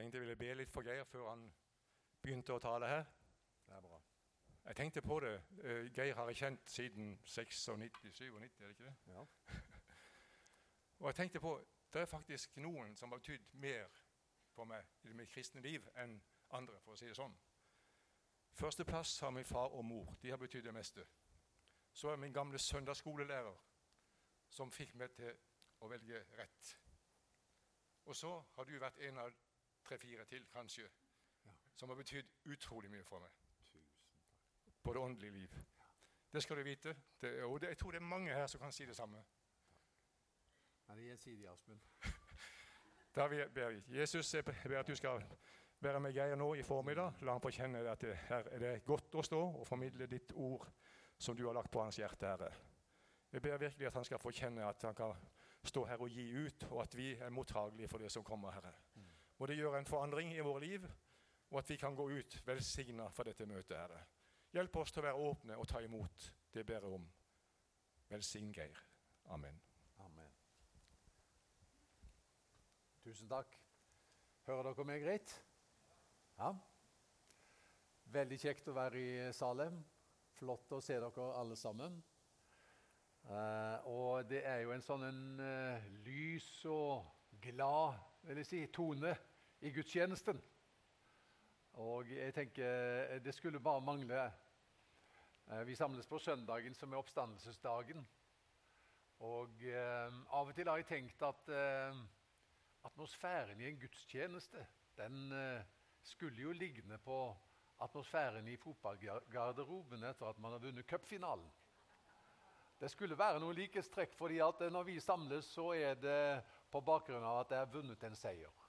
tenkte jeg ville be litt for Geir før han begynte å tale her. Det er bra. Jeg tenkte på det. Eh, Geir har jeg kjent siden 96-97, er det ikke det? Ja. Og jeg tenkte på det er faktisk noen som har betydd mer for meg i mitt kristne liv enn andre, for å si det sånn. Førsteplass har min far og mor. De har betydd det meste. Så er min gamle søndagsskolelærer, som fikk meg til å velge rett. Og så har du vært en av tre-fire til, kanskje, Ja. som har betydd utrolig mye for meg på det åndelige liv. Det skal du vite. Det, og det, jeg tror det er mange her som kan si det samme. Er det gjensidig, Asmund? Da ber vi Jesus, jeg ber at du skal være med Geir nå i formiddag. La han få kjenne at det, her er det godt å stå og formidle ditt ord som du har lagt på hans hjerte, Herre. Jeg ber virkelig at han skal få kjenne at han kan stå her og gi ut, og at vi er mottagelige for det som kommer, Herre. Må det gjøre en forandring i våre liv, og at vi kan gå ut velsigna for dette møtet, Herre. Hjelp oss til å være åpne og ta imot. Det ber om. Velsign Geir. Amen. Amen. Tusen takk. Hører dere meg greit? Ja. Veldig kjekt å være i Salem. Flott å se dere alle sammen. Eh, og det er jo en sånn en, uh, lys og glad vil jeg si, tone i gudstjenesten. Og jeg tenker det skulle bare mangle. Eh, vi samles på søndagen, som er oppstandelsesdagen. Og eh, av og til har jeg tenkt at eh, atmosfæren i en gudstjeneste den eh, skulle jo ligne på atmosfæren i fotballgarderoben etter at man har vunnet cupfinalen. Det skulle være noe likhetstrekk, fordi eh, når vi samles, så er det på bakgrunn av at det er vunnet en seier.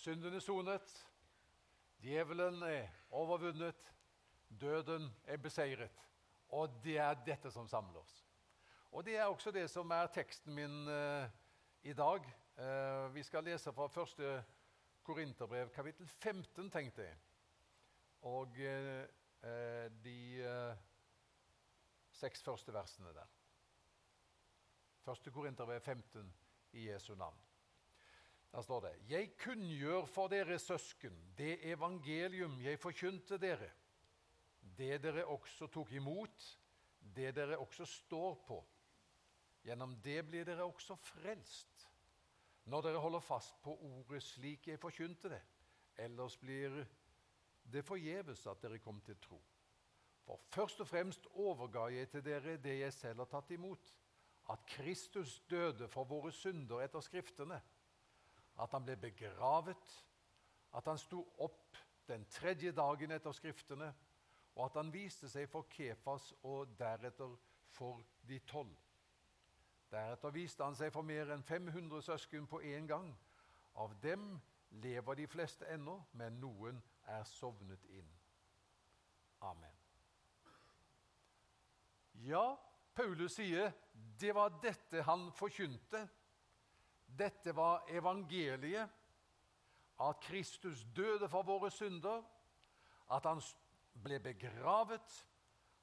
Synden er sonet, djevelen er overvunnet, døden er beseiret. Og det er dette som samler oss. Og Det er også det som er teksten min eh, i dag. Eh, vi skal lese fra første Korinterbrev, kapittel 15, tenkte jeg. Og eh, eh, de eh, seks første versene der. Første Korinterbrev 15 i Jesu navn. Der står det Jeg kunngjør for dere søsken det evangelium jeg forkynte dere, det dere også tok imot, det dere også står på. Gjennom det blir dere også frelst, når dere holder fast på ordet slik jeg forkynte det. Ellers blir det forgjeves at dere kom til tro. For først og fremst overga jeg til dere det jeg selv har tatt imot, at Kristus døde for våre synder etter Skriftene, at han ble begravet, at han sto opp den tredje dagen etter Skriftene, og at han viste seg for Kefas og deretter for de tolv. Deretter viste han seg for mer enn 500 søsken på én gang. Av dem lever de fleste ennå, men noen er sovnet inn. Amen. Ja, Paulus sier det var dette han forkynte. Dette var evangeliet. At Kristus døde for våre synder. At han ble begravet.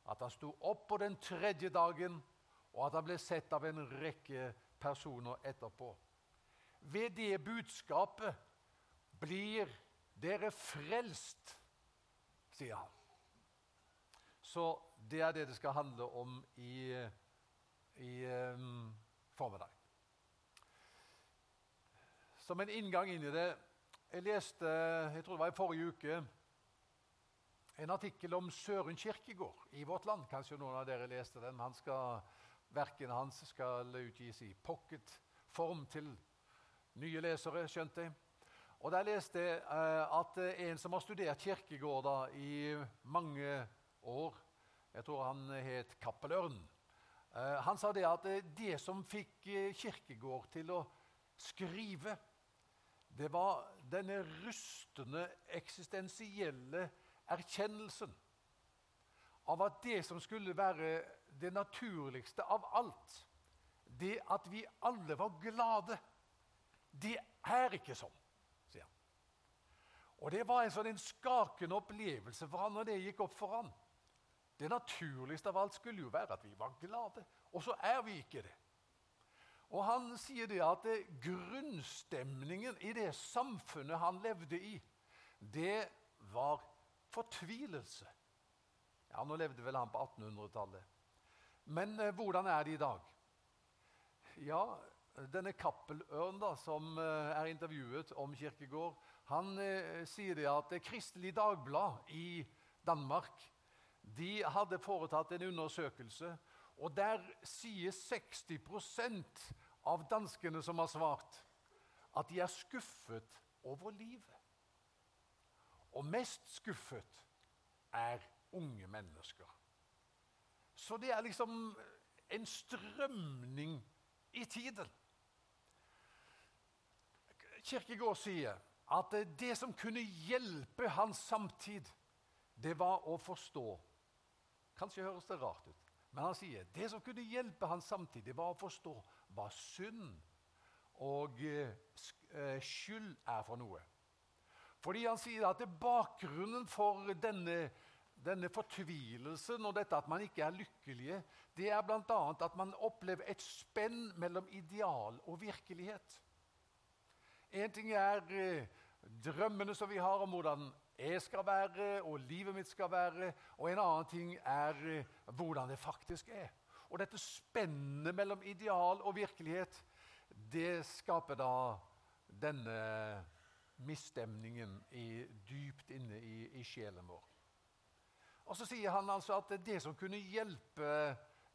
At han sto opp på den tredje dagen og at han ble sett av en rekke personer etterpå. Ved det budskapet blir dere frelst, sier han. Så det er det det skal handle om i, i um, formiddag. Som en inngang inn i det Jeg leste jeg tror det var i forrige uke, en artikkel om Søren Kirkegård i Vårt Land. Kanskje noen av dere leste den. Han skal Verkene hans skal utgis i pocketform til nye lesere, skjønte jeg. Og Der leste jeg uh, at en som har studert Kirkegård i mange år Jeg tror han het Cappelørn. Uh, han sa det at det som fikk Kirkegård til å skrive, det var denne rustende eksistensielle erkjennelsen av at det som skulle være det naturligste av alt, det at vi alle var glade, det er ikke sånn, sier han. Og det var en sånn en skakende opplevelse for han når det gikk opp for han. Det naturligste av alt skulle jo være at vi var glade, og så er vi ikke det. Og han sier det at grunnstemningen i det samfunnet han levde i, det var fortvilelse. Ja, Nå levde vel han på 1800-tallet. Men eh, hvordan er det i dag? Ja, denne Cappelørn da, som eh, er intervjuet om Kirkegård, han eh, sier det at Kristelig Dagblad i Danmark de hadde foretatt en undersøkelse og der sier 60% av danskene som har svart, at de er skuffet over livet. Og mest skuffet er unge mennesker. Så det er liksom en strømning i tiden. Kirkegård sier at det som kunne hjelpe hans samtid, det var å forstå. Kanskje høres det rart ut. Men han sier det som kunne hjelpe han samtidig, var å forstå hva synd og eh, eh, skyld er for noe. Fordi han sier at bakgrunnen for denne, denne fortvilelsen og dette at man ikke er lykkelige, det er bl.a. at man opplever et spenn mellom ideal og virkelighet. En ting er eh, drømmene som vi har om hvordan jeg skal være, og livet mitt skal være. Og en annen ting er eh, hvordan det faktisk er. Og dette spennet mellom ideal og virkelighet, det skaper da denne misstemningen i, dypt inne i, i, sjelen vår. Og Så sier han altså at det som kunne hjelpe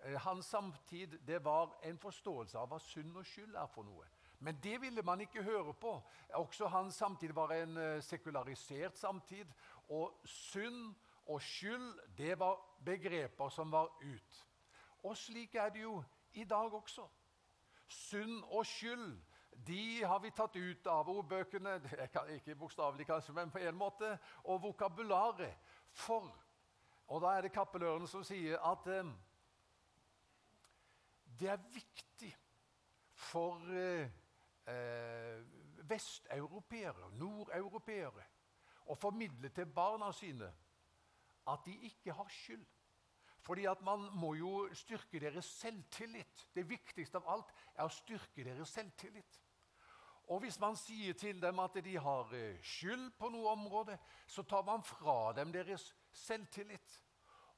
eh, hans samtid, det var en forståelse av hva synd og skyld er for noe. Men det ville man ikke høre på. Også hans samtid var en eh, sekularisert samtid. Og synd og skyld det var begreper som var ut. Og slik er det jo i dag også. Synd og skyld de har vi tatt ut av ordbøkene, ikke bokstavelig kanskje, men på en måte, og vokabularet. For Og da er det Kappeløren som sier at eh, det er viktig for eh, eh, vesteuropeere, nordeuropeere, og formidle til barna sine at de ikke har skyld. Fordi at Man må jo styrke deres selvtillit. Det viktigste av alt er å styrke deres selvtillit. Og Hvis man sier til dem at de har eh, skyld på noe område, så tar man fra dem deres selvtillit.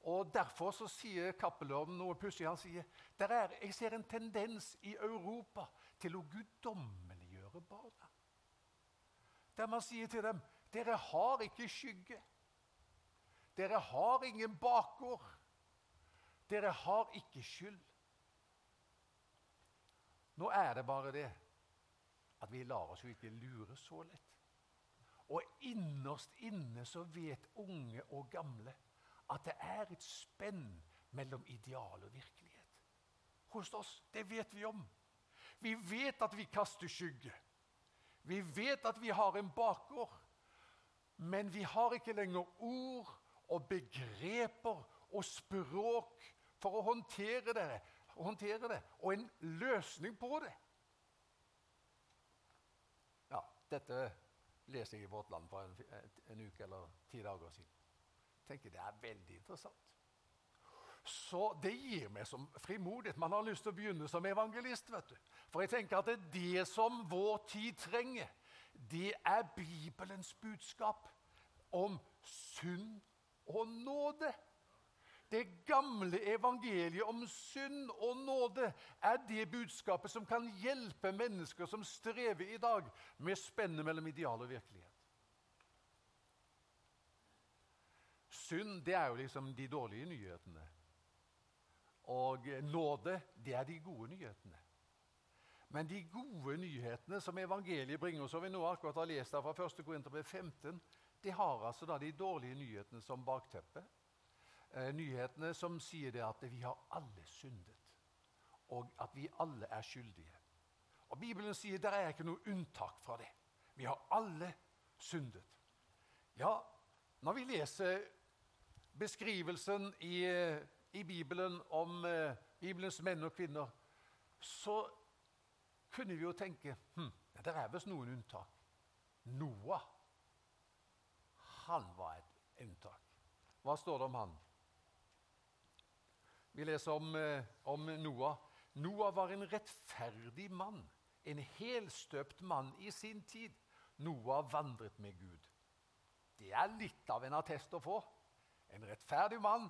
Og Derfor så sier Cappelorm noe pussig. Han sier er, jeg ser en tendens i Europa til å guddommeliggjøre barna. Der man sier til dem dere har ikke skygge. Dere har ingen bakgård. Dere har ikke skyld. Nå er det bare det at vi lar oss jo ikke lure så lett. Og innerst inne så vet unge og gamle at det er et spenn mellom ideal og virkelighet. Hos oss. Det vet vi om. Vi vet at vi kaster skygge. Vi vet at vi har en bakgård. Men vi har ikke lenger ord og begreper og språk for å håndtere det, håndtere det og en løsning på det. Ja, dette leser jeg i Vårt Land for en, en uke eller ti dager siden. Jeg tenker Det er veldig interessant. Så det gir meg som frimodighet. Man har lyst til å begynne som evangelist. vet du. For jeg tenker at det, er det som vår tid trenger, det er Bibelens budskap om synd og nåde. Det gamle evangeliet om synd og nåde er det budskapet som kan hjelpe mennesker som strever i dag med spennet mellom ideal og virkelighet. Synd det er jo liksom de dårlige nyhetene. Og nåde, det er de gode nyhetene. Men de gode nyhetene som evangeliet bringer, som vi nå akkurat har lest fra 1. Korinterbrev 15, de har altså da de dårlige nyhetene som bakteppe. Eh, nyhetene som sier det at vi har alle syndet, og at vi alle er skyldige. Og Bibelen sier det er ikke noe unntak fra det. Vi har alle syndet. Ja, når vi leser beskrivelsen i eh, i Bibelen om eh, Bibelens menn og kvinner, så kunne vi jo tenke hm, det er visst noen unntak. Noah, han var et unntak. Hva står det om han? Vi leser om, eh, om Noah. Noah var en rettferdig mann, en helstøpt mann i sin tid. Noah vandret med Gud. Det er litt av en attest å få. En rettferdig mann,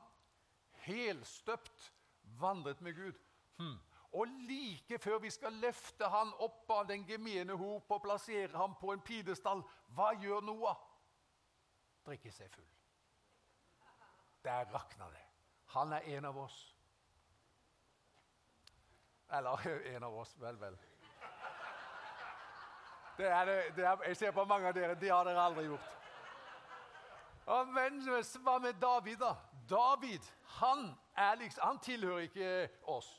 helstøpt, vandret med Gud. Hmm. Og like før vi skal løfte han opp av den gemene hop og plassere ham på en pidestall, hva gjør Noah? Drikker seg full. Der rakna det. Han er en av oss. Eller en av oss. Vel, vel. Det er det, det er, jeg ser på mange av dere. Det har dere aldri gjort. Men hva med David, da? David han, liksom, han tilhører ikke oss.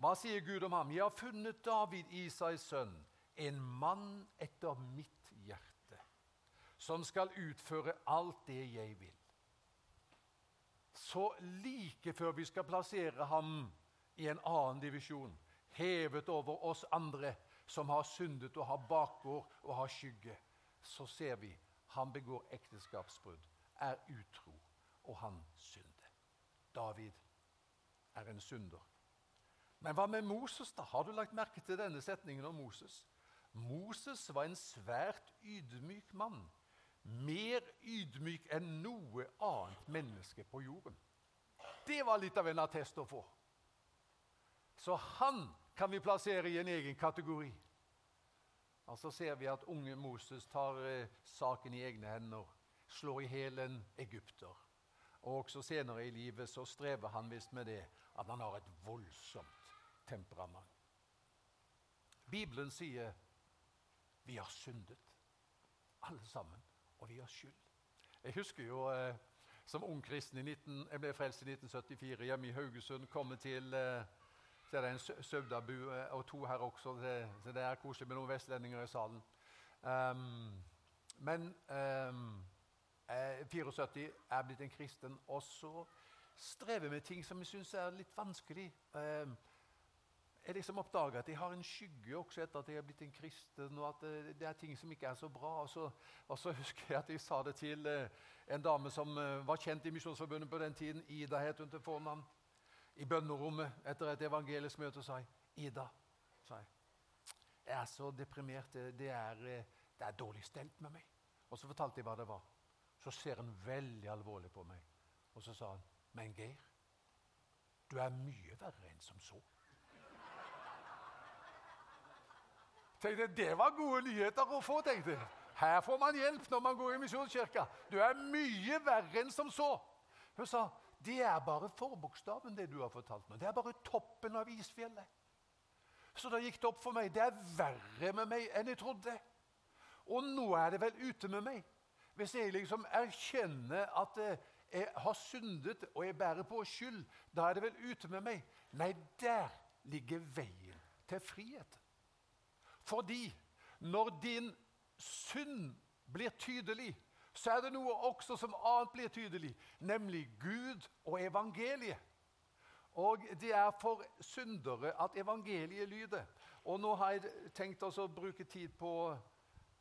Hva sier Gud om ham? Jeg har funnet David, Isais sønn, en mann etter mitt hjerte, som skal utføre alt det jeg vil. Så like før vi skal plassere ham i en annen divisjon, hevet over oss andre som har syndet og har bakgård og har skygge, så ser vi han begår ekteskapsbrudd, er utro, og han synder. David er en synder. Men hva med Moses? da? Har du lagt merke til denne setningen om Moses? Moses var en svært ydmyk mann. Mer ydmyk enn noe annet menneske på jorden. Det var litt av en attest å få. Så han kan vi plassere i en egen kategori. Og Så ser vi at unge Moses tar eh, saken i egne hender, slår i hjel en egypter. Og også senere i livet så strever han visst med det at han har et voldsomt temperament. Bibelen sier vi har syndet, alle sammen, og vi har skyld. Jeg husker jo eh, som ung kristen i 19, Jeg ble frelst i 1974 hjemme i Haugesund. komme til eh, så er det en Søvdabu eh, og to her også, så det er koselig med noen vestlendinger i salen. Um, men um, 74 er blitt en kristen, og så strever med ting som jeg syns er litt vanskelig. Um, jeg liksom oppdager at jeg har en skygge også etter at jeg er blitt en kristen, og at det, det er ting som ikke er så bra. Og så, og så, husker jeg at jeg sa det til eh, en dame som eh, var kjent i Misjonsforbundet på den tiden. Ida het hun til fornavn i bønnerommet etter et evangelisk møte og sa jeg, 'Ida', sa jeg, 'jeg er så deprimert. Det er, eh, det er dårlig stelt med meg.' Og Så fortalte jeg hva det var. Så ser han veldig alvorlig på meg, og så sa han, 'Men Geir, du er mye verre enn som så.' Tenkte, Det var gode nyheter å få, tenkte jeg. Her får man hjelp når man går i Misjonskirka. Du er mye verre enn som så. Hun sa det er bare forbokstaven, det du har fortalt meg. Det er bare toppen av isfjellet. Så da gikk det opp for meg. Det er verre med meg enn jeg trodde. Og nå er det vel ute med meg. Hvis jeg liksom erkjenner at eh, jeg har syndet og jeg bærer på skyld, da er det vel ute med meg. Nei, der ligger veien til frihet. Fordi når din synd blir tydelig, så er det noe også som annet blir tydelig, nemlig Gud og evangeliet. Og det er for syndere at evangeliet lyder. Og nå har jeg tenkt å bruke tid på,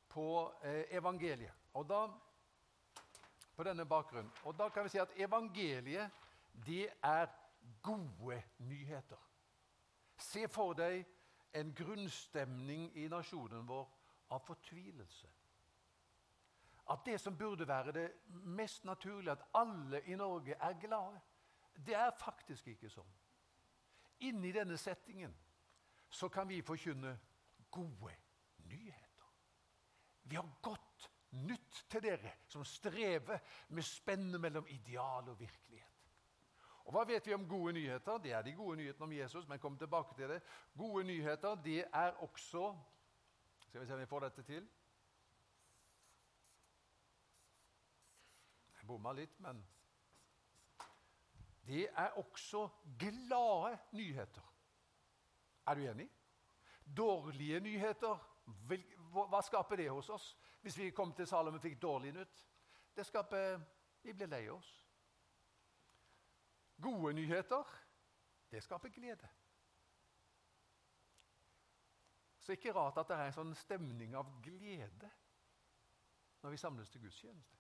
på eh, evangeliet. Og da, på denne bakgrunnen. Og da kan vi si at evangeliet, det er gode nyheter. Se for deg en grunnstemning i nasjonen vår av fortvilelse at det som burde være det mest naturlige, at alle i Norge er glade, det er faktisk ikke sånn. Inni denne settingen så kan vi forkynne gode nyheter. Vi har godt nytt til dere som strever med spennet mellom ideal og virkelighet. Og Hva vet vi om gode nyheter? Det er de gode nyhetene om Jesus. men kom tilbake til det. Gode nyheter det er også Skal vi se om vi får dette til. Bomma litt, men Det er også glade nyheter. Er du enig? Dårlige nyheter, hva skaper det hos oss? Hvis vi kom til Salom og fikk dårlig nytt? Det skaper Vi blir lei oss. Gode nyheter, det skaper glede. Så ikke rart at det er en sånn stemning av glede når vi samles til gudstjeneste.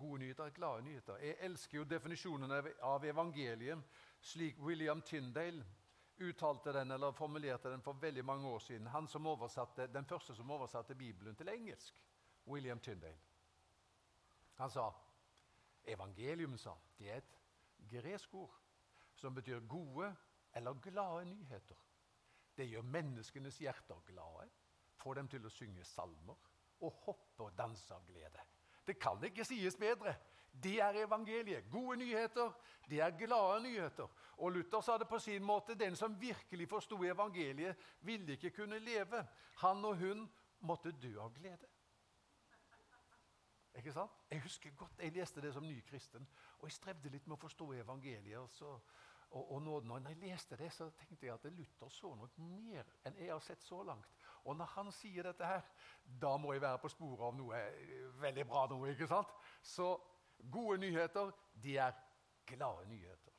Gode nyheter, glade nyheter. Jeg elsker jo definisjonen av evangeliet slik William Tyndale uttalte den, eller formulerte den for veldig mange år siden. Han som oversatte, Den første som oversatte Bibelen til engelsk. William Tyndale. Han sa evangelium sa, det er et gresk ord som betyr gode eller glade nyheter. Det gjør menneskenes hjerter glade, får dem til å synge salmer og hoppe og danse av glede. Det kan ikke sies bedre. Det er evangeliet. Gode nyheter, det er glade nyheter. Og Luther sa det på sin måte. Den som virkelig forsto evangeliet, ville ikke kunne leve. Han og hun måtte dø av glede. Ikke sant? Jeg husker godt, jeg leste det som ny kristen, og jeg strevde litt med å forstå evangeliet. Og, så, og, og når, jeg leste det, så tenkte jeg at Luther så noe mer enn jeg har sett så langt. Og når han sier dette her, da må jeg være på sporet av noe veldig bra. noe, ikke sant? Så gode nyheter, de er glade nyheter.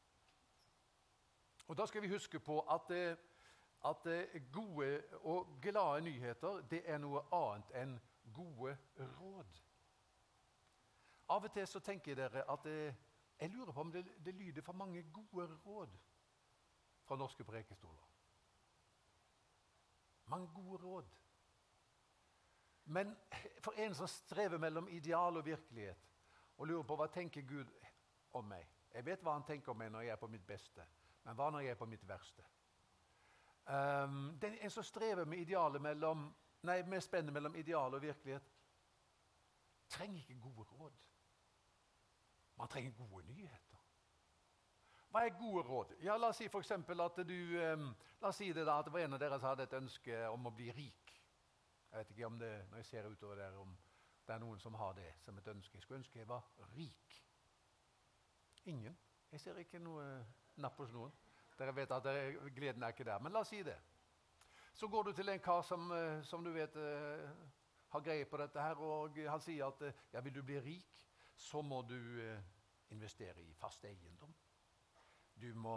Og Da skal vi huske på at, eh, at eh, gode og glade nyheter det er noe annet enn gode råd. Av og til så tenker dere at eh, jeg lurer på om det, det lyder for mange gode råd fra norske prekestoler. Mange gode råd. Men for en som strever mellom ideal og virkelighet, og lurer på hva tenker Gud om meg Jeg vet hva han tenker om meg når jeg er på mitt beste, men hva når jeg er på mitt verste? Um, er en som strever med, med spennet mellom ideal og virkelighet, trenger ikke gode råd. Man trenger gode nyheter. Hva er gode råd? Ja, La oss si for at du, um, la oss si det da, at det var en av dere som hadde et ønske om å bli rik. Jeg vet ikke om det, når jeg ser utover der, om det er noen som har det som et ønske. Jeg skulle ønske jeg var rik. Ingen. Jeg ser ikke noe napp hos noen. Dere vet at dere, gleden er ikke der. Men la oss si det. Så går du til en kar som, eh, som du vet uh, har greie på dette, her, og han sier at uh, ja, vil du bli rik, så må du investere i fast eiendom. Du, må,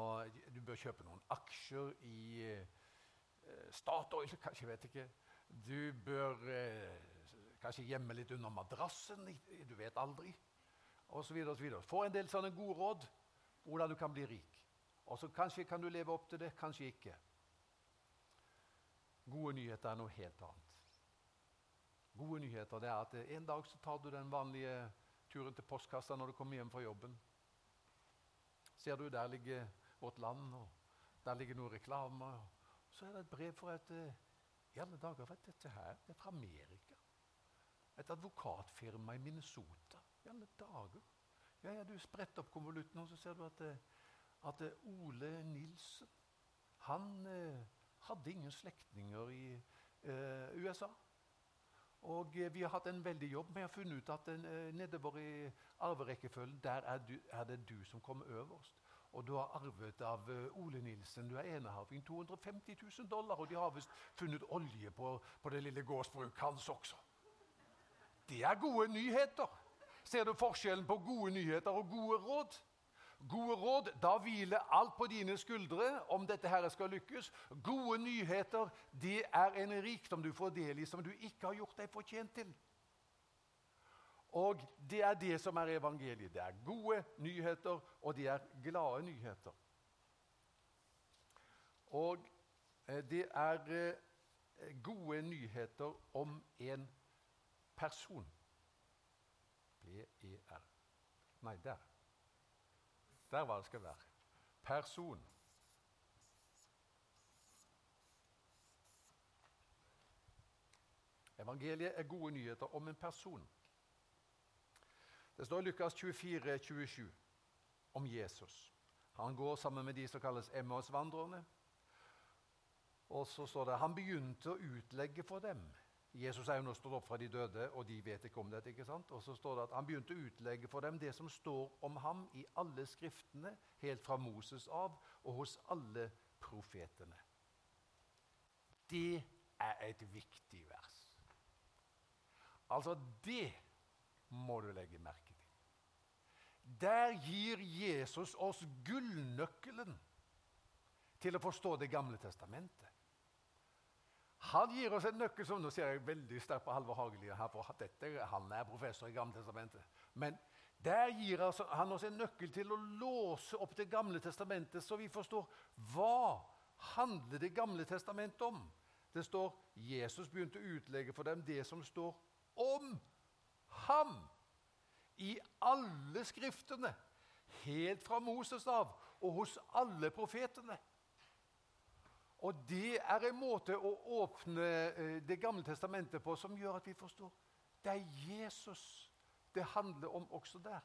du bør kjøpe noen aksjer i Statoil, kanskje, vet ikke. Du bør Kanskje gjemme litt under madrassen. Du vet aldri. Og så videre, og så videre. Få en del sånne gode råd hvordan du kan bli rik. Og så Kanskje kan du leve opp til det, kanskje ikke. Gode nyheter er noe helt annet. Gode nyheter det er at En dag så tar du den vanlige turen til postkassa når du kommer hjem fra jobben. Ser du, der ligger Vårt Land, og der ligger noen reklamer. Så er det et brev fra et eh, I alle dager, vet dette her, det er fra Amerika. Et advokatfirma i Minnesota. I alle dager. Ja, ja, Du spretter opp konvolutten, og så ser du at, eh, at eh, Ole Nilsen han eh, hadde ingen slektninger i eh, USA. Og eh, vi har hatt en veldig jobb med å finne ut at eh, nedover i arverekkefølgen der er, du, er, det du som kommer øverst. Og du har arvet av Ole Nilsen. Du er enehaving. 250 000 dollar. Og de har visst funnet olje på, på det lille gårdsbruket hans også. Det er gode nyheter. Ser du forskjellen på gode nyheter og gode råd? Gode råd, da hviler alt på dine skuldre om dette her skal lykkes. Gode nyheter, det er en rikdom du får del i som du ikke har gjort deg fortjent til. Og det er det som er evangeliet. Det er gode nyheter, og det er glade nyheter. Og eh, det er eh, gode nyheter om en person. P-e-r. Nei, der. Der var det skal være. Person. Evangeliet er gode nyheter om en person. Det står i Lukas 24, 27 om Jesus. Han går sammen med de som kalles Emmaus-vandrerne. Og så står det han begynte å utlegge for dem Jesus er jo nå stått opp fra de døde, og de vet ikke om dette. ikke sant? Og så står det at Han begynte å utlegge for dem det som står om ham i alle skriftene, helt fra Moses av og hos alle profetene. Det er et viktig vers. Altså, det må du legge merke til. Der gir Jesus oss gullnøkkelen til å forstå Det gamle testamentet. Han gir oss en nøkkel som Nå ser jeg veldig sterkt på Halvor Hageli. dette, Han er professor i Gamletestamentet. Men der gir han oss en nøkkel til å låse opp Det gamle testamentet, så vi forstår hva handler Det gamle testamentet om? Det står Jesus begynte å utlegge for dem det som står om ham. I alle skriftene, helt fra Moses av og hos alle profetene. Og det er en måte å åpne eh, Det gamle testamentet på som gjør at vi forstår. Det er Jesus det handler om også der.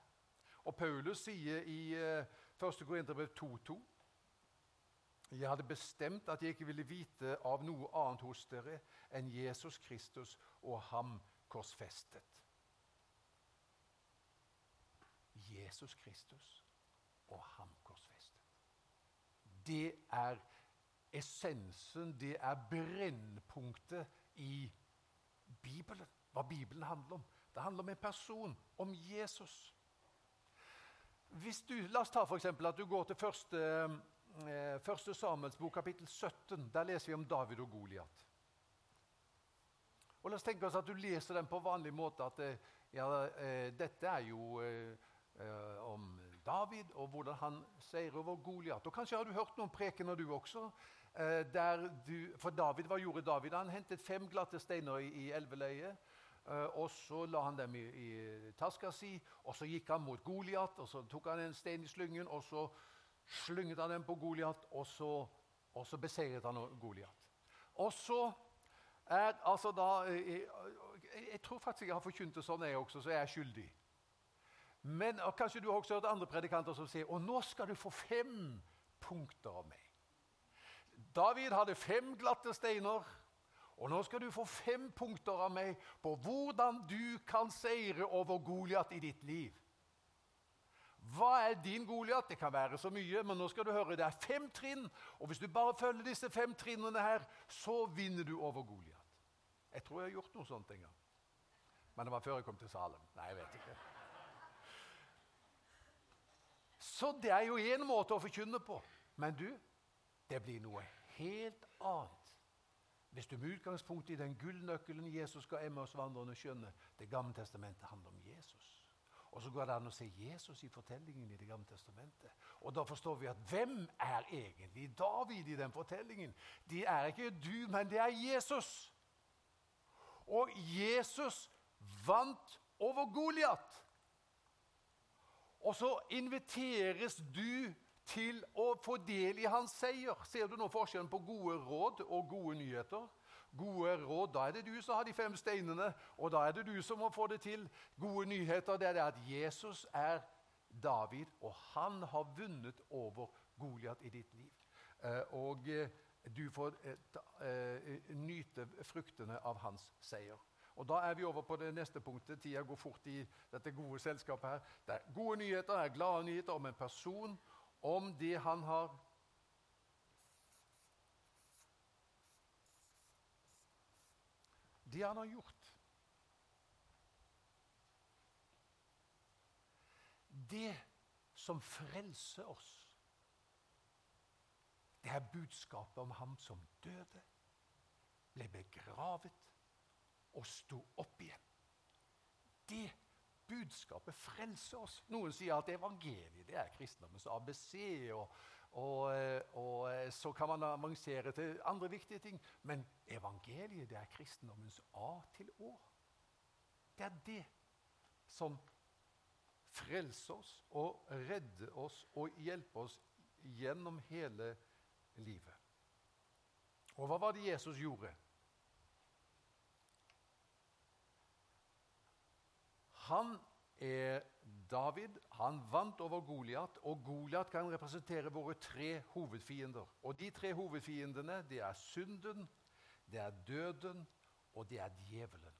Og Paulus sier i 1. Eh, Korinterbrev 2,2 Jeg hadde bestemt at jeg ikke ville vite av noe annet hos dere enn Jesus Kristus og ham korsfestet. Jesus Kristus og ham korsfestet. Det er essensen, det er brennpunktet i Bibelen. Hva Bibelen handler om. Det handler om en person, om Jesus. Hvis du, La oss ta eksempel, at du går til første, eh, første Samuels bok, kapittel 17. Der leser vi om David og Goliat. Og La oss tenke oss at du leser den på vanlig måte. at eh, ja, eh, Dette er jo om David og hvordan han seirer over Goliat. Og Kanskje har du hørt noen prekener, du også. Eh, du, for David, Hva gjorde David? Han hentet fem glatte steiner i, i elveleiet. Eh, og Så la han dem i, i taska si, og så gikk han mot Goliat. Så tok han en stein i slyngen, og så slynget han den på Goliat, og og så beseiret han Goliat. Og så er altså da jeg, eh, jeg, tror faktisk jeg har forkynt det sånn, jeg også, så jeg er skyldig. Men kanskje du har også hørt andre predikanter som sier og nå skal du få fem punkter av meg. David hadde fem glatte steiner. Og nå skal du få fem punkter av meg på hvordan du kan seire over Goliat i ditt liv. Hva er din Goliat? Det kan være så mye, men nå skal du høre, det er fem trinn. Og hvis du bare følger disse fem trinnene her, så vinner du over Goliat. Jeg tror jeg har gjort noe sånt en gang. Men det var før jeg kom til Salem. Nei, jeg vet ikke. Så det er jo én måte å forkynne på. Men du, det blir noe helt annet hvis du med utgangspunkt i den gullnøkkelen Jesus ga Emmaus-vandrerne skjønner Det gamle testamentet handler om Jesus. Og så går det an å se Jesus i fortellingen i Det gamle testamentet. Og da forstår vi at hvem er egentlig David i den fortellingen? Det er ikke du, men det er Jesus. Og Jesus vant over Goliat. Og så inviteres du til å få del i hans seier. Ser du nå forskjellen på gode råd og gode nyheter? Gode råd, Da er det du som har de fem steinene, og da er det du som må få det til. Gode nyheter det er det at Jesus er David, og han har vunnet over Goliat i ditt liv. Eh, og eh, du får eh, nyte fruktene av hans seier. Og Da er vi over på det neste punktet. Tida går fort i dette gode selskapet. her. Det er gode nyheter, det er glade nyheter om en person om det han har Det han har gjort. Det som frelser oss, det er budskapet om ham som døde, ble begravet og sto opp igjen. Det budskapet frelser oss. Noen sier at evangeliet det er kristendommens ABC. Og, og, og, så kan man avansere til andre viktige ting. Men evangeliet det er kristendommens A til Å. Det er det som frelser oss og redder oss og hjelper oss gjennom hele livet. Og hva var det Jesus gjorde? Han er David. Han vant over Goliat, og Goliat kan representere våre tre hovedfiender. Og De tre hovedfiendene det er synden, det er døden, og det er djevelen.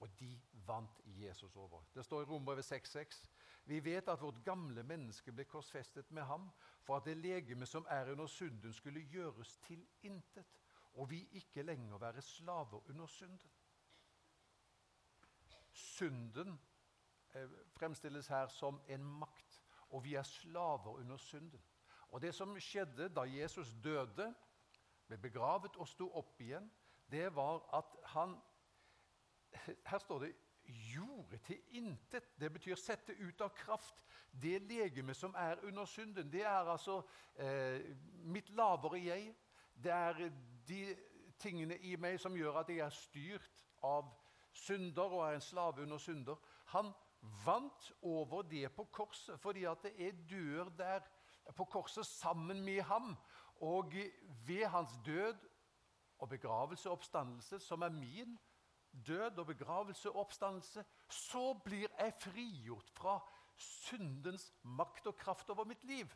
Og de vant Jesus over. Det står i Romerbrevet 6,6.: Vi vet at vårt gamle menneske ble korsfestet med ham for at det legeme som er under synden, skulle gjøres til intet, og vi ikke lenger være slaver under synden. Synden fremstilles her som en makt, og vi er slaver under synden. Og Det som skjedde da Jesus døde, ble begravet og sto opp igjen, det var at han Her står det 'gjorde til intet'. Det betyr sette ut av kraft. Det legeme som er under synden, det er altså eh, mitt lavere jeg. Det er de tingene i meg som gjør at jeg er styrt av synder og er en slave under synder. Han vant over det på korset fordi at jeg dør der på korset sammen med ham. Og ved hans død og begravelse og oppstandelse, som er min død og begravelse og oppstandelse, så blir jeg frigjort fra syndens makt og kraft over mitt liv.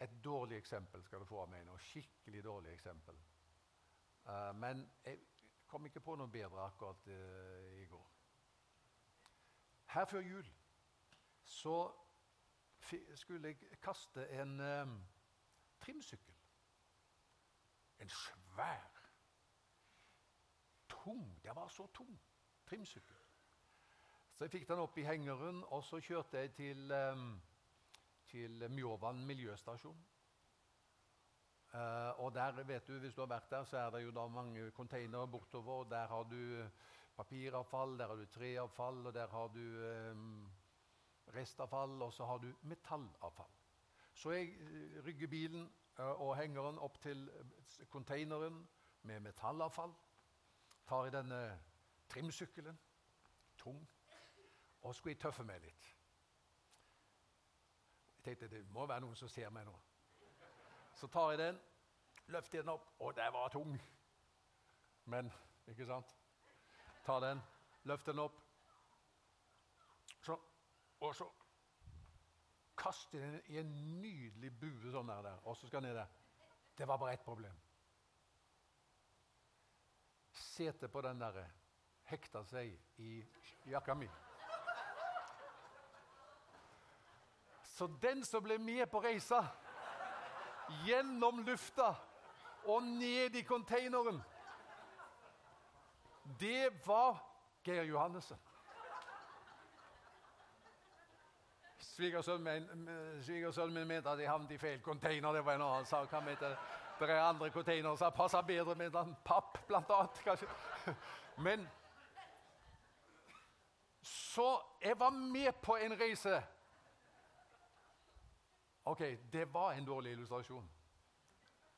Et dårlig eksempel skal du få av meg nå. Skikkelig dårlig eksempel. Uh, men jeg kom ikke på noe bedre akkurat uh, i går. Her før jul så skulle jeg kaste en um, trimsykkel. En svær, tung Det var så tung trimsykkel. Så jeg fikk den opp i hengeren, og så kjørte jeg til um, til Mjåvann miljøstasjon. Uh, og der vet du, Hvis du har vært der, så er det jo da mange containere bortover. og Der har du papiravfall, der har du treavfall, og der har du eh, restavfall, og så har du metallavfall. Så jeg eh, rygger bilen og henger den opp til containeren med metallavfall. Tar i denne trimsykkelen, tung, og skulle jeg tøffe meg litt. Jeg tenkte det må være noen som ser meg nå. Så tar jeg den, løfter den opp, og den var tung. Men ikke sant? Tar den, Løft den opp. Sånn. og så kaster den i en nydelig bue sånn der, og så skal den ned der. Det var bare ett problem. Setet på den der hekta seg i jakka mi. Så den som ble med på reisa, gjennom lufta og ned i containeren, det var Geir Johannessen. Svigersønnen min, mente at jeg havnet i feil container. Det var en annen sak. Han mente det er andre containere som passer bedre med en papp, blant annet. Kanskje. Men Så jeg var med på en reise Ok, det var en dårlig illustrasjon.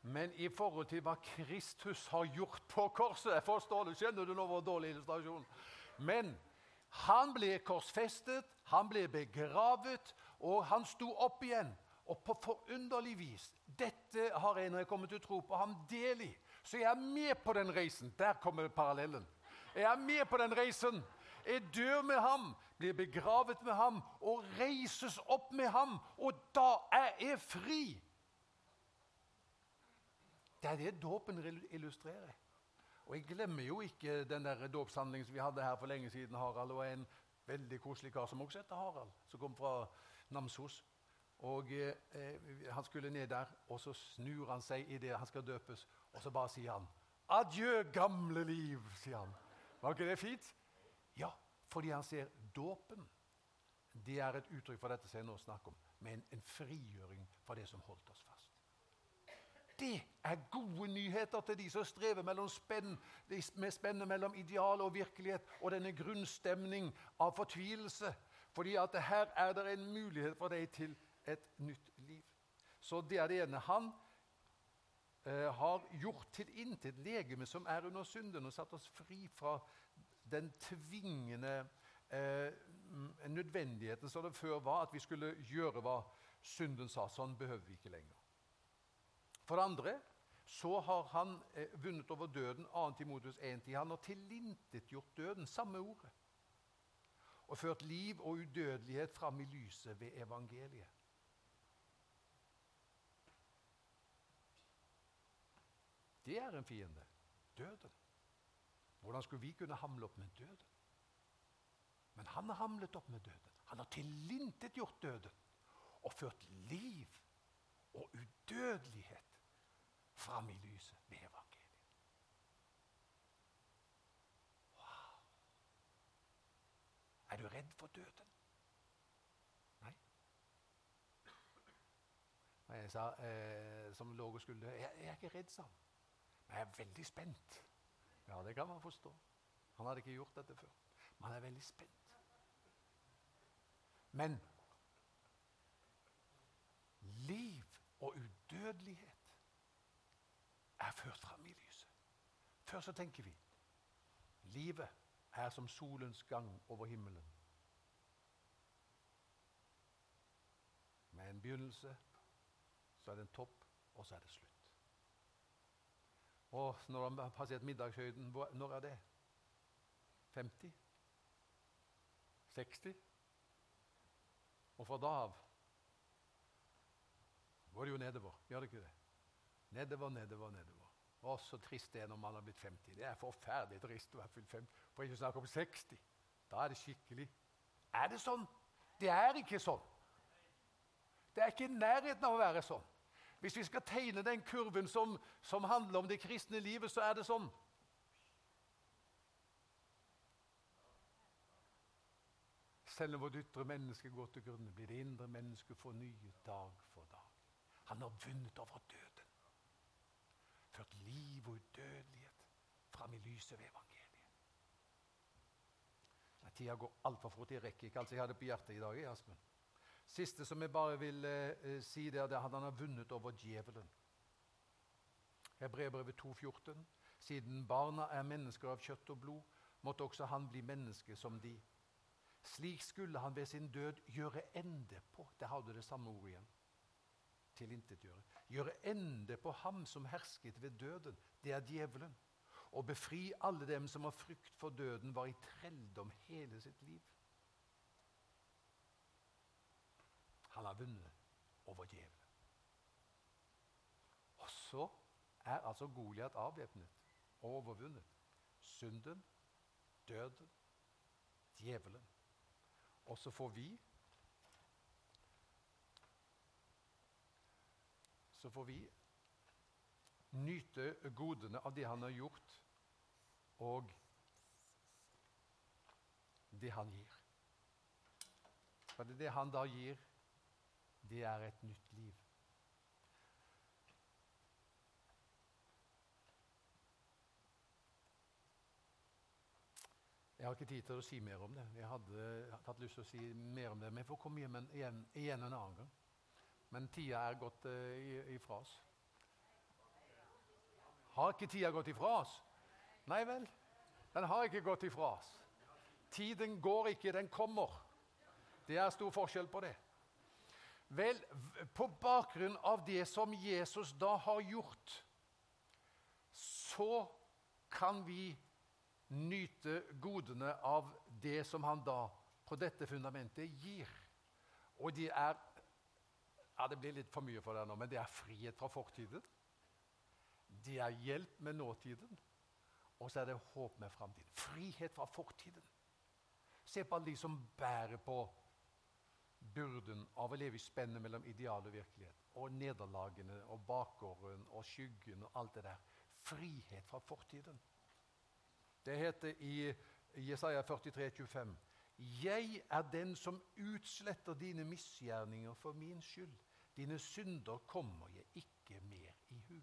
Men i forhold til hva Kristus har gjort på korset jeg forstår det, Skjønner du nå hvor dårlig illustrasjon? Men han ble korsfestet, han ble begravet, og han sto opp igjen. Og på forunderlig vis Dette har jeg når jeg kommer til å tro på ham del i. Så jeg er med på den reisen. Der kommer parallellen. Jeg er med på den reisen. Jeg dør med ham blir begravet med ham og reises opp med ham. Og da er jeg fri! Det er det dåpen illustrerer. Og Jeg glemmer jo ikke den der dåpshandlingen som vi hadde her for lenge siden. Harald og en veldig koselig kar som også heter Harald, som kom fra Namsos. Og eh, Han skulle ned der, og så snur han seg idet han skal døpes, og så bare sier han 'Adjø, gamle liv', sier han. Var ikke det fint? Ja, fordi han ser dåpen. Det er et uttrykk for dette som jeg nå snakker om, med en, en frigjøring fra det som holdt oss fast. Det er gode nyheter til de som strever mellom spenn, med spennet mellom ideal og virkelighet og denne grunnstemning av fortvilelse. Fordi at her er det en mulighet for deg til et nytt liv. Så det er det ene. Han eh, har gjort til intet legeme som er under synden, og satt oss fri fra den tvingende eh, nødvendigheten som det før var, at vi skulle gjøre hva synden sa. Sånn behøver vi ikke lenger. For det andre så har han eh, vunnet over døden, 2. Timotus 1.10. Han har tilintetgjort døden, samme ordet, og ført liv og udødelighet fram i lyset ved evangeliet. Det er en fiende. Døden. Hvordan skulle vi kunne hamle opp med døden? Men han har hamlet opp med døden. Han har tilintetgjort døden og ført liv og udødelighet fram i lyset ved evangeliet. Wow! Er du redd for døden? Nei? Jeg sa, eh, som lå og skulle jeg, jeg er ikke redd, sa han. Men jeg er veldig spent. Ja, det kan man forstå. Han hadde ikke gjort dette før. Men han er veldig spent. Men liv og udødelighet Før så tenker vi livet er som solens gang over himmelen. Med en begynnelse, så er det en topp, og så er det slutt. Og når han har passert middagshøyden, når er det? 50? 60? Og fra da av går det jo nedover. Gjør det ikke det? Nedover, nedover, nedover. Å, så trist det er når man har blitt 50. Det er forferdelig trist å være fylt 50. For ikke å snakke om 60. Da er det skikkelig Er det sånn? Det er ikke sånn. Det er ikke i nærheten av å være sånn. Hvis vi skal tegne den kurven som, som handler om det kristne livet, så er det sånn. Selv om vårt ytre menneske går til grunne, blir det indre mennesket fornyet dag for dag. Han har vunnet over døden. Ført liv og udødelighet fram i lyset ved evangeliet. Tida går altfor fort. Jeg rekker ikke alt jeg hadde på hjertet i dag. Aspen. Siste som jeg bare vil eh, si, det er at han har vunnet over djevelen. Hebreerbrevet 2,14.: Siden barna er mennesker av kjøtt og blod, måtte også han bli menneske som de. Slik skulle han ved sin død gjøre ende på Det hadde det samme ordet igjen. Tilintetgjøre. Gjøre ende på ham som hersket ved døden. Det er djevelen. Og befri alle dem som av frykt for døden var i trelldom hele sitt liv. Han har vunnet over djevelen. Og så er altså Goliat avvæpnet og overvunnet. Synden, døden, djevelen. Og så får vi Så får vi nyte godene av det han har gjort, og det han gir. For det, han da gir, det er et nytt liv. Jeg har ikke tid til å si mer om det. Jeg hadde hatt lyst til å si mer om det, men jeg får komme hjem igjen, igjen en annen gang. Men tida er gått uh, ifra oss. Har ikke tida gått ifra oss? Nei vel, den har ikke gått ifra oss. Tiden går ikke, den kommer. Det er stor forskjell på det. Vel, på bakgrunn av det som Jesus da har gjort, så kan vi nyte godene av det som han da på dette fundamentet gir. Og de er ja, Det blir litt for mye for deg nå, men det er frihet fra fortiden. Det er hjelp med nåtiden, og så er det håp med framtiden. Frihet fra fortiden. Se på alle de som bærer på byrden av å leve i spennet mellom ideal og virkelighet. Og nederlagene og bakgården og skyggen og alt det der. Frihet fra fortiden. Det heter i Jesaja 43, 25. Jeg er den som utsletter dine misgjerninger for min skyld. Dine synder kommer jeg ikke mer i hu.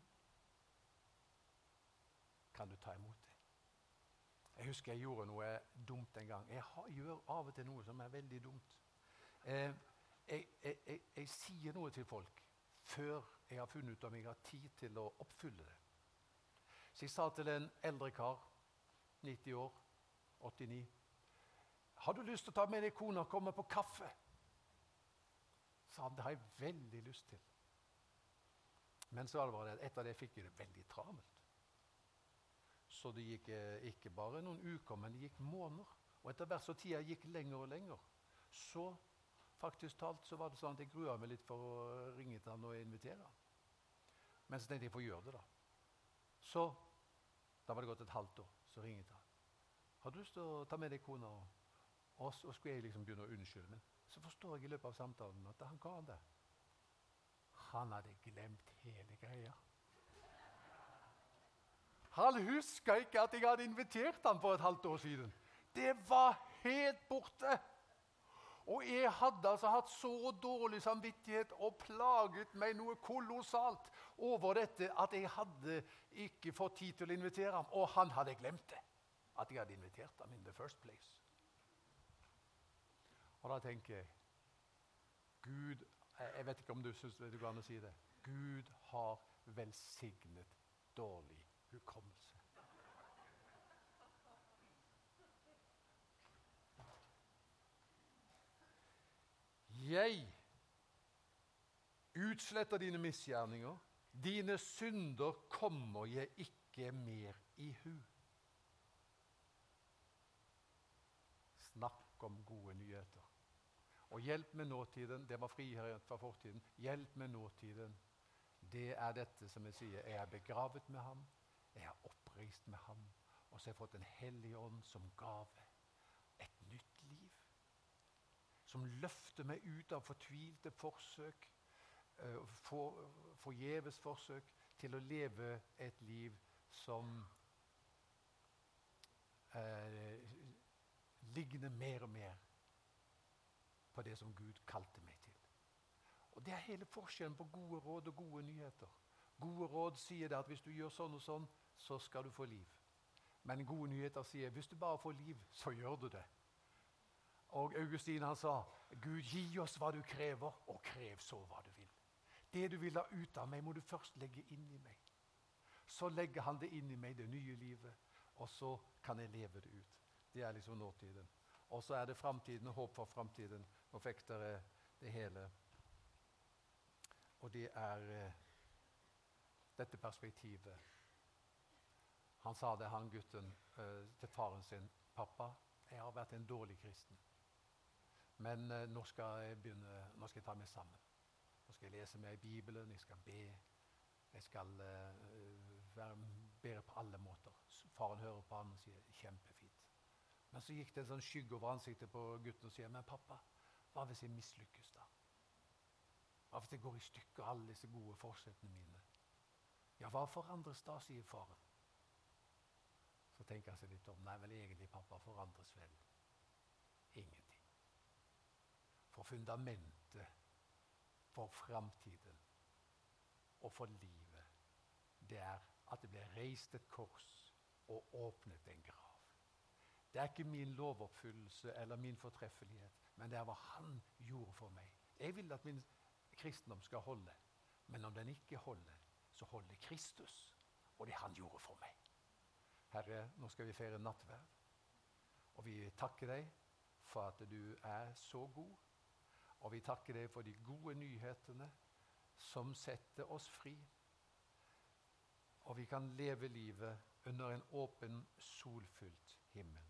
Kan du ta imot det? Jeg husker jeg gjorde noe dumt en gang. Jeg gjør av og til noe som er veldig dumt. Eh, jeg, jeg, jeg, jeg, sier noe til folk før jeg har funnet ut om jeg har tid til å oppfylle det. Så jeg sa til en eldre kar, 90 år, 89 Har du lyst til å ta med deg kona og komme på kaffe? Sa han. Det har jeg veldig lyst til. Men så var det etter det fikk jeg det veldig travelt. Så det gikk eh, ikke bare noen uker, men det gikk måneder. Og etter hvert som tida gikk lenger og lenger, så faktisk talt så var det sånn at jeg grua meg litt for å ringe til han og invitere han. Men så tenkte jeg får gjøre det, da. Så da var det gått et halvt år. Så ringte han. 'Har du lyst til å ta med deg kona?' Og så skulle jeg liksom begynne å unnskylde. Men så forstår jeg i løpet av samtalen at han karen det. Han hadde glemt hele greia. Han huska ikke at jeg hadde invitert han for et halvt år siden. Det var helt borte. Og jeg hadde altså hatt så dårlig samvittighet og plaget meg noe kolossalt over dette at jeg hadde ikke fått tid til å invitere ham. Og han hadde glemt det, at jeg hadde invitert ham in the first place. Og da tenker jeg Gud Jeg vet ikke om du syns det går an å si det. Gud har velsignet dårlig hukommelse. Jeg utsletter dine misgjerninger. Dine synder kommer jeg ikke mer i hu. Snakk om gode nyheter. Og hjelp med nåtiden. Det var frihet fra fortiden. Hjelp med nåtiden. Det er dette som jeg sier. Jeg er begravet med ham. Jeg er oppreist med ham. Og så har jeg fått Den hellige ånd som gave. Et nytt liv. Som løfter meg ut av fortvilte forsøk, uh, for, forgjeves forsøk, til å leve et liv som eh, ligner mer og mer på det som Gud kalte meg til. Og Det er hele forskjellen på gode råd og gode nyheter. Gode råd sier det at hvis du gjør sånn og sånn, så skal du få liv. Men gode nyheter sier hvis du bare får liv, så gjør du det. Og Augustin han sa, 'Gud, gi oss hva du krever, og krev så hva du vil.' Det du vil ha ut av meg, må du først legge inn i meg. Så legger han det inn i meg, det nye livet, og så kan jeg leve det ut. Det er liksom nåtiden. Og så er det framtiden håp for framtiden. Nå fikk dere det hele. Og det er eh, dette perspektivet. Han sa det, han gutten, eh, til faren sin. 'Pappa, jeg har vært en dårlig kristen.' Men eh, nå, skal jeg begynne, nå skal jeg ta meg sammen. Nå skal jeg lese meg i Bibelen, jeg skal be. Jeg skal være bedre på alle måter. Faren hører på han og sier 'kjempefint'. Men så gikk det en sånn skygge over ansiktet på gutten og sier 'Men pappa, hva hvis jeg mislykkes, da?' Hva hvis jeg går i stykker, alle disse gode forsettene mine? Ja, hva forandres da, sier faren. Så tenker han seg litt om. Nei, vel egentlig, pappa, forandres vel ingenting. For fundamentet for framtiden og for livet, det er at det ble reist et kors og åpnet en grav. Det er ikke min lovoppfyllelse eller min fortreffelighet, men det er hva Han gjorde for meg. Jeg vil at min kristendom skal holde, men om den ikke holder, så holder Kristus og det Han gjorde for meg. Herre, nå skal vi feire nattverd, og vi takker deg for at du er så god. Og vi takker deg for de gode nyhetene som setter oss fri. Og vi kan leve livet under en åpen, solfylt himmel.